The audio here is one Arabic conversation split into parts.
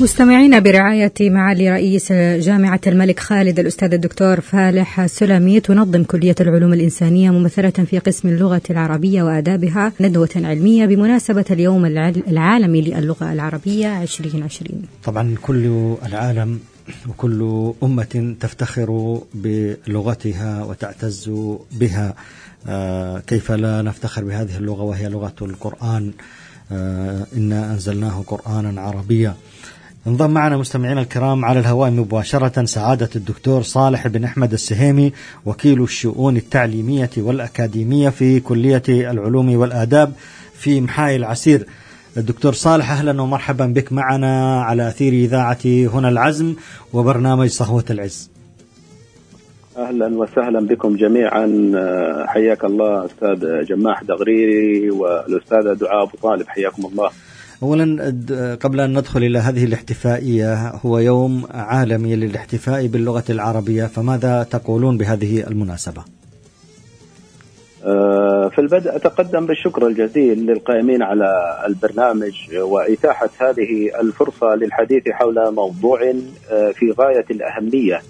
مستمعينا برعاية معالي رئيس جامعة الملك خالد الأستاذ الدكتور فالح سلمي تنظم كلية العلوم الإنسانية ممثلة في قسم اللغة العربية وآدابها ندوة علمية بمناسبة اليوم العالمي للغة العربية 2020 طبعا كل العالم وكل أمة تفتخر بلغتها وتعتز بها. آه كيف لا نفتخر بهذه اللغة؟ وهي لغة القرآن. آه إنا أنزلناه قرآنا عربيا. انضم معنا مستمعينا الكرام على الهواء مباشرة سعادة الدكتور صالح بن أحمد السهيمي وكيل الشؤون التعليمية والأكاديمية في كلية العلوم والآداب في محاي العسير الدكتور صالح أهلا ومرحبا بك معنا على أثير إذاعة هنا العزم وبرنامج صهوة العز. أهلا وسهلا بكم جميعا. حياك الله أستاذ جماح دغريري والأستاذة دعاء أبو طالب حياكم الله. اولا قبل أن ندخل إلى هذه الاحتفائية هو يوم عالمي للاحتفاء باللغة العربية فماذا تقولون بهذه المناسبة؟ في البدء أتقدم بالشكر الجزيل للقائمين على البرنامج وإتاحة هذه الفرصة للحديث حول موضوع في غاية الأهمية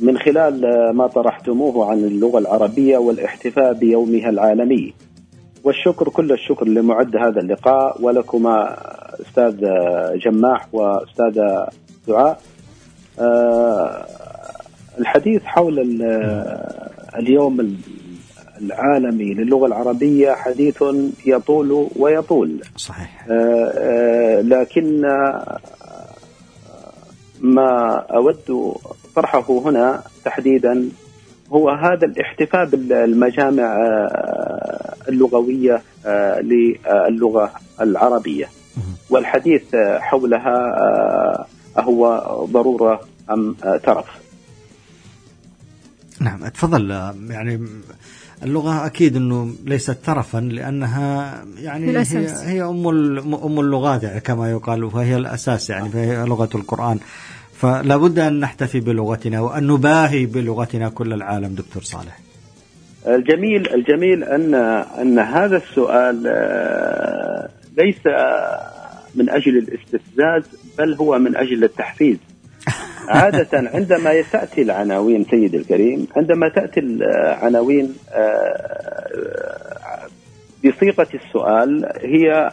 من خلال ما طرحتموه عن اللغة العربية والاحتفاء بيومها العالمي. والشكر كل الشكر لمعد هذا اللقاء ولكما أستاذ جماح واستاذه دعاء. الحديث حول اليوم العالمي للغة العربية حديث يطول ويطول. صحيح. لكن ما أود طرحه هنا تحديدا هو هذا الاحتفاء بالمجامع اللغوية للغة العربية. والحديث حولها هو ضرورة أم ترف. نعم تفضل يعني اللغة أكيد أنه ليست ترفا لأنها يعني هي, هي أم أم اللغات يعني كما يقال وهي الأساس يعني فهي لغة القرآن. فلا بد أن نحتفي بلغتنا وأن نباهي بلغتنا كل العالم دكتور صالح. الجميل الجميل أن أن هذا السؤال ليس من أجل الاستفزاز بل هو من أجل التحفيز عادة عندما تأتي العناوين سيد الكريم عندما تأتي العناوين بصيغة السؤال هي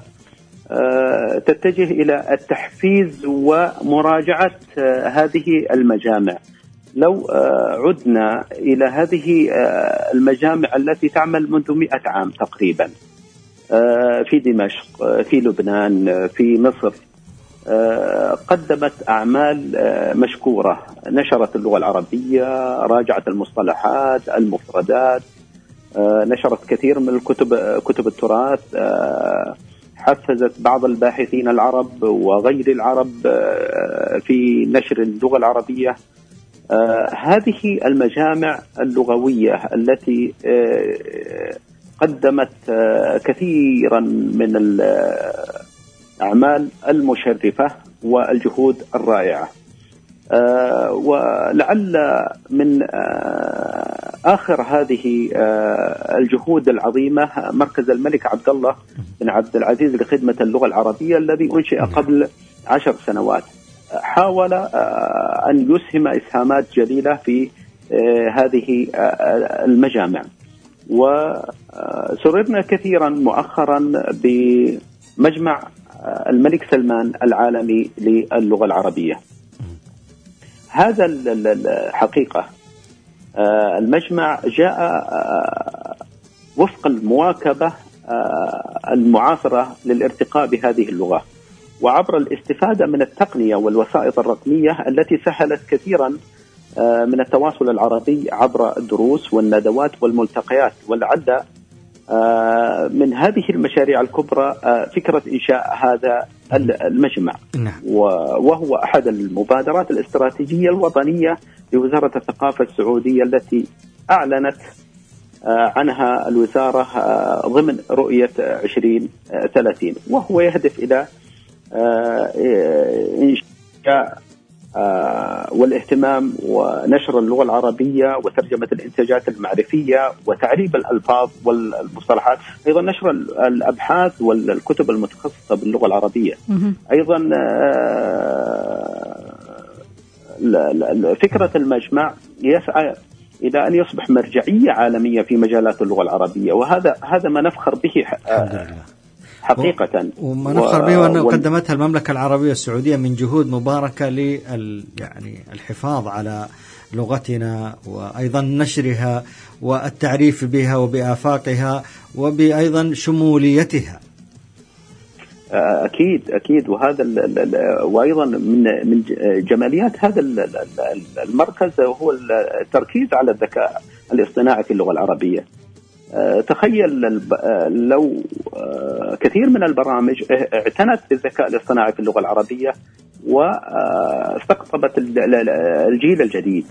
تتجه إلى التحفيز ومراجعة هذه المجامع. لو عدنا إلى هذه المجامع التي تعمل منذ 100 عام تقريبا في دمشق، في لبنان، في مصر قدمت أعمال مشكورة، نشرت اللغة العربية، راجعت المصطلحات، المفردات، نشرت كثير من الكتب كتب التراث حفزت بعض الباحثين العرب وغير العرب في نشر اللغة العربيه هذه المجامع اللغوية التي قدمت كثيرا من الأعمال المشرفة والجهود الرائعة. ولعل من آخر هذه الجهود العظيمة مركز الملك عبد الله بن عبد العزيز لخدمة اللغة العربية الذي أنشئ قبل عشر سنوات. حاول أن يسهم إسهامات جليله في هذه المجامع. وسررنا كثيرا مؤخرا بمجمع الملك سلمان العالمي للغة العربية. هذا الحقيقة المجمع جاء وفق المواكبة المعاصرة للارتقاء بهذه اللغة. وعبر الاستفادة من التقنية والوسائط الرقمية التي سهلت كثيرا من التواصل العربي عبر الدروس والندوات والملتقيات. ولعل من هذه المشاريع الكبرى فكرة إنشاء هذا المجمع. وهو أحد المبادرات الاستراتيجية الوطنية لوزارة الثقافة السعودية التي أعلنت عنها الوزارة ضمن رؤية 2030 وهو يهدف إلى إنشاء والاهتمام ونشر اللغة العربية وترجمة الإنتاجات المعرفية وتعريب الألفاظ والمصطلحات، أيضا نشر الأبحاث والكتب المتخصصة باللغة العربية. أيضا فكرة المجمع يسعى إلى أن يصبح مرجعية عالمية في مجالات اللغة العربية وهذا هذا ما نفخر به الحمد لله. حقيقة. وما نفخر به وأنه و... قدمتها المملكة العربية السعودية من جهود مباركة لل يعني الحفاظ على لغتنا وأيضا نشرها والتعريف بها وبآفاقها وبأيضا شموليتها. أكيد أكيد. وهذا وأيضا من من جماليات هذا المركز هو التركيز على الذكاء الاصطناعي في اللغة العربية. تخيل لو كثير من البرامج اعتنت بالذكاء الاصطناعي في اللغة العربية واستقطبت الجيل الجديد.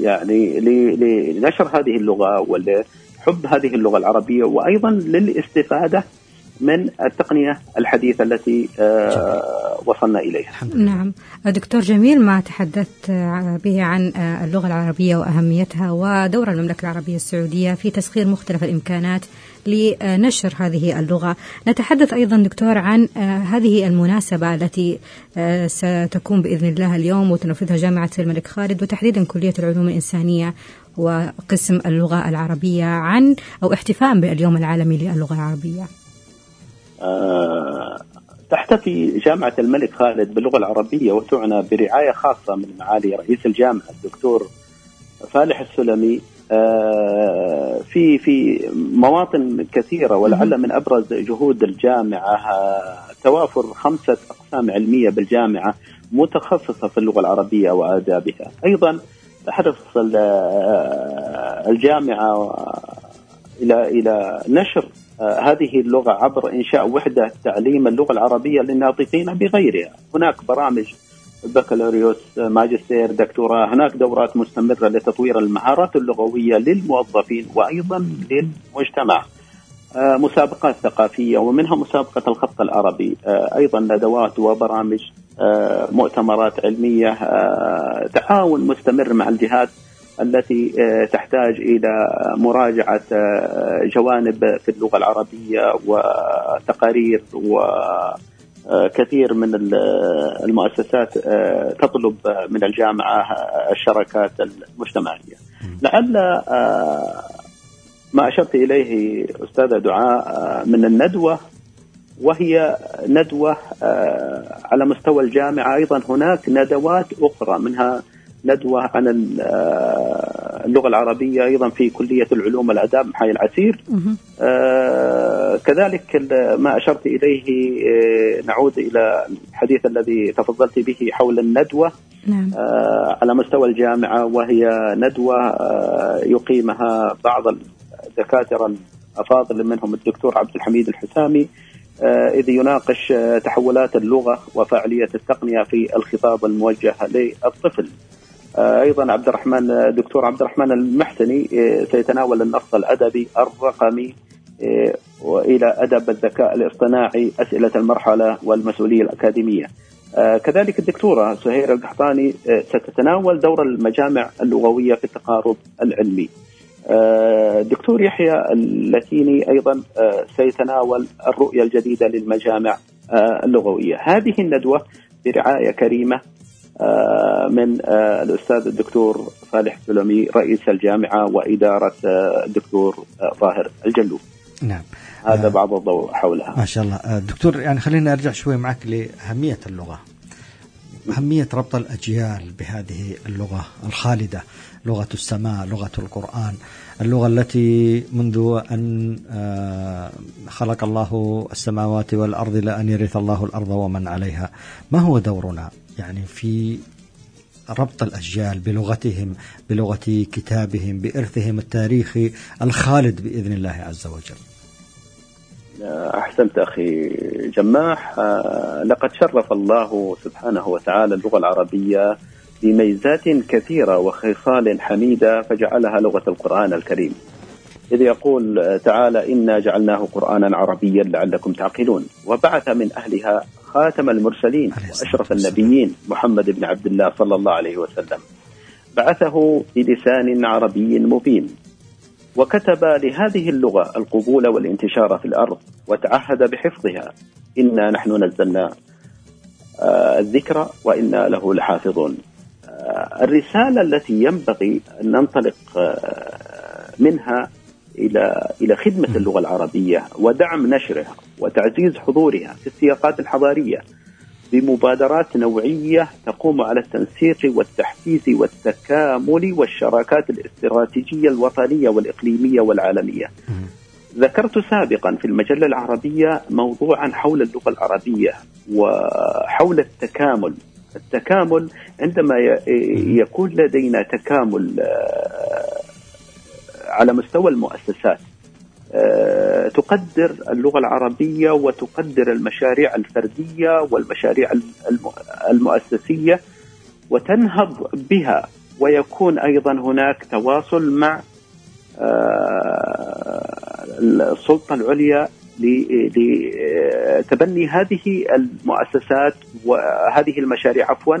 يعني لنشر هذه اللغة ولحب هذه اللغة العربية وأيضا للاستفادة من التقنية الحديثة التي آه، وصلنا إليها. نعم، دكتور جميل ما تحدثت به عن آه، اللغة العربية وأهميتها ودور المملكة العربية السعودية في تسخير مختلف الإمكانات لنشر هذه اللغة. نتحدث أيضا دكتور عن آه، هذه المناسبة التي ستكون بإذن الله اليوم وتنفذها جامعة الملك خالد وتحديدا كلية العلوم الإنسانية وقسم اللغة العربية عن أو احتفاء باليوم العالمي للغة العربية. آه، تحتفي جامعة الملك خالد باللغة العربية وتعنى برعاية خاصة من معالي رئيس الجامعة الدكتور فالح السلمي. آه، في في مواطن كثيرة ولعل من أبرز جهود الجامعة آه، توافر خمسة أقسام علمية بالجامعة متخصصة في اللغة العربية وآدابها. أيضا تحرص الجامعة إلى إلى نشر هذه اللغة عبر إنشاء وحدة تعليم اللغة العربية للناطقين بغيرها. هناك برامج بكالوريوس ماجستير دكتوراه هناك دورات مستمرة لتطوير المهارات اللغوية للموظفين وأيضا للمجتمع. آه، مسابقات ثقافية ومنها مسابقة الخط العربي. آه، أيضا ندوات وبرامج مؤتمرات علمية تعاون مستمر مع الجهات التي آه، تحتاج إلى مراجعة آه، جوانب في اللغة العربية وتقارير وكثير من المؤسسات آه، تطلب من الجامعة الشراكات المجتمعية. لعل ما أشرت إليه أستاذة دعاء من الندوة وهي ندوة على مستوى الجامعة أيضا هناك ندوات أخرى منها ندوة عن آه، اللغة العربية أيضا في كلية العلوم والآداب محاي العسير. آه كذلك ما أشرت إليه آه نعود إلى الحديث الذي تفضلت به حول الندوة. نعم. آه على مستوى الجامعة وهي ندوة آه يقيمها بعض الدكاترة الأفاضل منهم الدكتور عبد الحميد الحسامي. إذ يناقش تحولات اللغة وفاعلية التقنية في الخطاب الموجه للطفل. أيضا عبد الرحمن دكتور عبد الرحمن المحسني آه، سيتناول النص الأدبي الرقمي آه، وإلى أدب الذكاء الاصطناعي أسئلة المرحلة والمسؤولية الأكاديمية. كذلك الدكتورة سهير القحطاني ستتناول دور المجامع اللغوية في التقارب العلمي. الدكتور يحيى اللاتيني أيضا سيتناول الرؤية الجديدة للمجامع اللغوية. هذه الندوة برعاية كريمة آه، من آه، الأستاذ الدكتور صالح سلمي رئيس الجامعة وإدارة آه، الدكتور ظاهر الجلو. نعم. هذا بعض الضوء حولها. ما شاء الله، دكتور يعني خلينا أرجع شوي معك لأهمية اللغة. أهمية ربط الأجيال بهذه اللغة الخالدة لغة السماء لغة القرآن اللغة التي منذ أن خلق الله السماوات والأرض لأن يرث الله الأرض ومن عليها ما هو دورنا يعني في ربط الأجيال بلغتهم بلغة كتابهم بإرثهم التاريخي الخالد بإذن الله عز وجل. أحسنت أخي جماح. لقد شرف الله سبحانه وتعالى اللغة العربية بميزات كثيرة وخصال حميدة فجعلها لغة القرآن الكريم. إذ يقول تعالى إنا جعلناه قرآنا عربيا لعلكم تعقلون. وبعث من أهلها خاتم المرسلين وأشرف النبيين محمد بن عبد الله صلى الله عليه وسلم. بعثه بلسان عربي مبين. وكتب لهذه اللغة القبول والانتشار في الأرض وتعهد بحفظها. إنا نحن نزلنا الذكرى وإنا له لحافظون. الرسالة التي ينبغي أن ننطلق منها إلى إلى خدمة اللغة العربية ودعم نشرها وتعزيز حضورها في السياقات الحضارية بمبادرات نوعية تقوم على التنسيق والتحفيز والتكامل والشراكات الاستراتيجية الوطنية والإقليمية والعالمية. ذكرت سابقا في المجلة العربية موضوعا حول اللغة العربية وحول التكامل. التكامل عندما يكون لدينا تكامل على مستوى المؤسسات. آه، تقدر اللغة العربية وتقدر المشاريع الفردية والمشاريع المؤسسية وتنهض بها ويكون أيضا هناك تواصل مع آه، السلطة العليا لتبني هذه المؤسسات وهذه المشاريع عفوا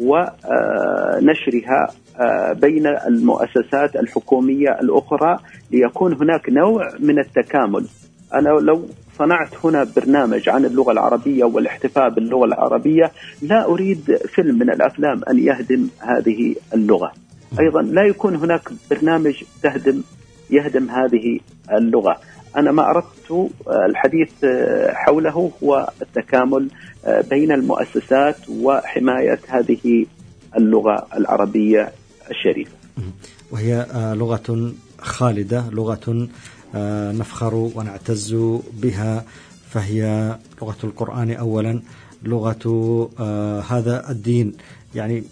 ونشرها آه، بين المؤسسات الحكومية الأخرى ليكون هناك نوع من التكامل. أنا لو صنعت هنا برنامج عن اللغة العربية والاحتفاء باللغة العربية لا أريد فيلم من الأفلام أن يهدم هذه اللغة. أيضا لا يكون هناك برنامج تهدم يهدم هذه اللغة. أنا ما أردت الحديث حوله هو التكامل بين المؤسسات وحماية هذه اللغة العربية الشريفة. وهي لغة خالدة، لغة نفخر ونعتز بها فهي لغة القرآن اولا، لغة هذا الدين يعني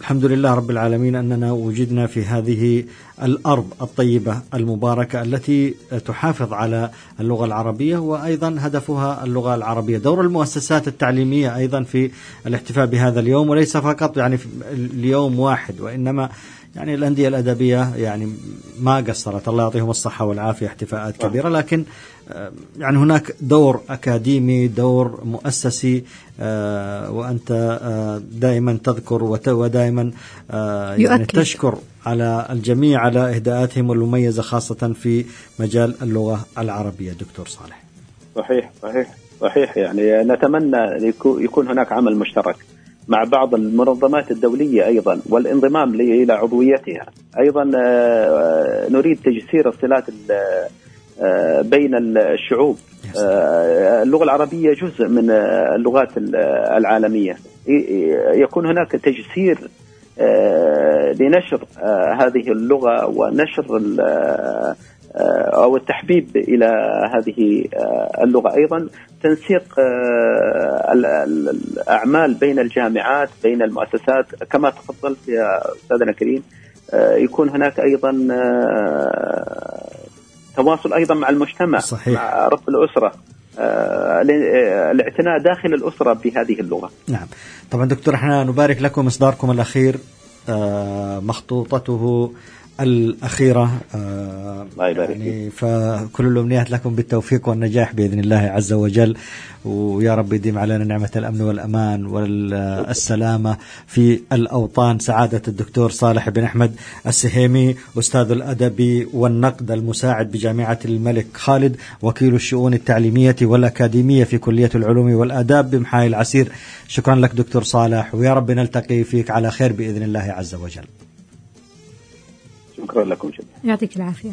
الحمد لله رب العالمين أننا وجدنا في هذه الأرض الطيبة المباركة التي تحافظ على اللغة العربية وأيضا هدفها اللغة العربية، دور المؤسسات التعليمية أيضا في الاحتفاء بهذا اليوم وليس فقط يعني اليوم واحد وإنما يعني الأندية الأدبية يعني ما قصرت. الله يعطيهم الصحة والعافية احتفاءات كبيرة. لكن يعني هناك دور أكاديمي دور مؤسسي آه، وأنت آه، دائما تذكر ودائما يعني تشكر على الجميع على إهداءاتهم المميزة خاصة في مجال اللغة العربية. دكتور صالح. صحيح صحيح صحيح. يعني نتمنى يكون هناك عمل مشترك مع بعض المنظمات الدولية أيضا والانضمام إلى عضويتها. أيضا آه، نريد تجسير الصلات آه، بين الشعوب. آه، اللغة العربية جزء من اللغات العالمية. يكون هناك تجسير لنشر هذه اللغة ونشر أو التحبيب إلى هذه اللغة. أيضا تنسيق آه، الأعمال بين الجامعات بين المؤسسات. كما تفضلت يا أستاذنا كريم آه، يكون هناك أيضا آه، تواصل أيضا مع المجتمع صحيح. مع رب الأسرة الاعتناء داخل الأسرة بهذه اللغة. نعم. طبعا دكتور إحنا نبارك لكم إصداركم الأخير مخطوطته الأخيرة الله يبارك يعني فكل الأمنيات لكم بالتوفيق والنجاح بإذن الله عز وجل. ويا رب يديم علينا نعمة الأمن والأمان والسلامة في الأوطان. سعادة الدكتور صالح بن أحمد السهيمي أستاذ الأدب والنقد المساعد بجامعة الملك خالد وكيل الشؤون التعليمية والأكاديمية في كلية العلوم والآداب بمحاي العسير شكرا لك دكتور صالح. ويا رب نلتقي فيك على خير بإذن الله عز وجل. شكرا لكم جميعا. يعطيك العافية.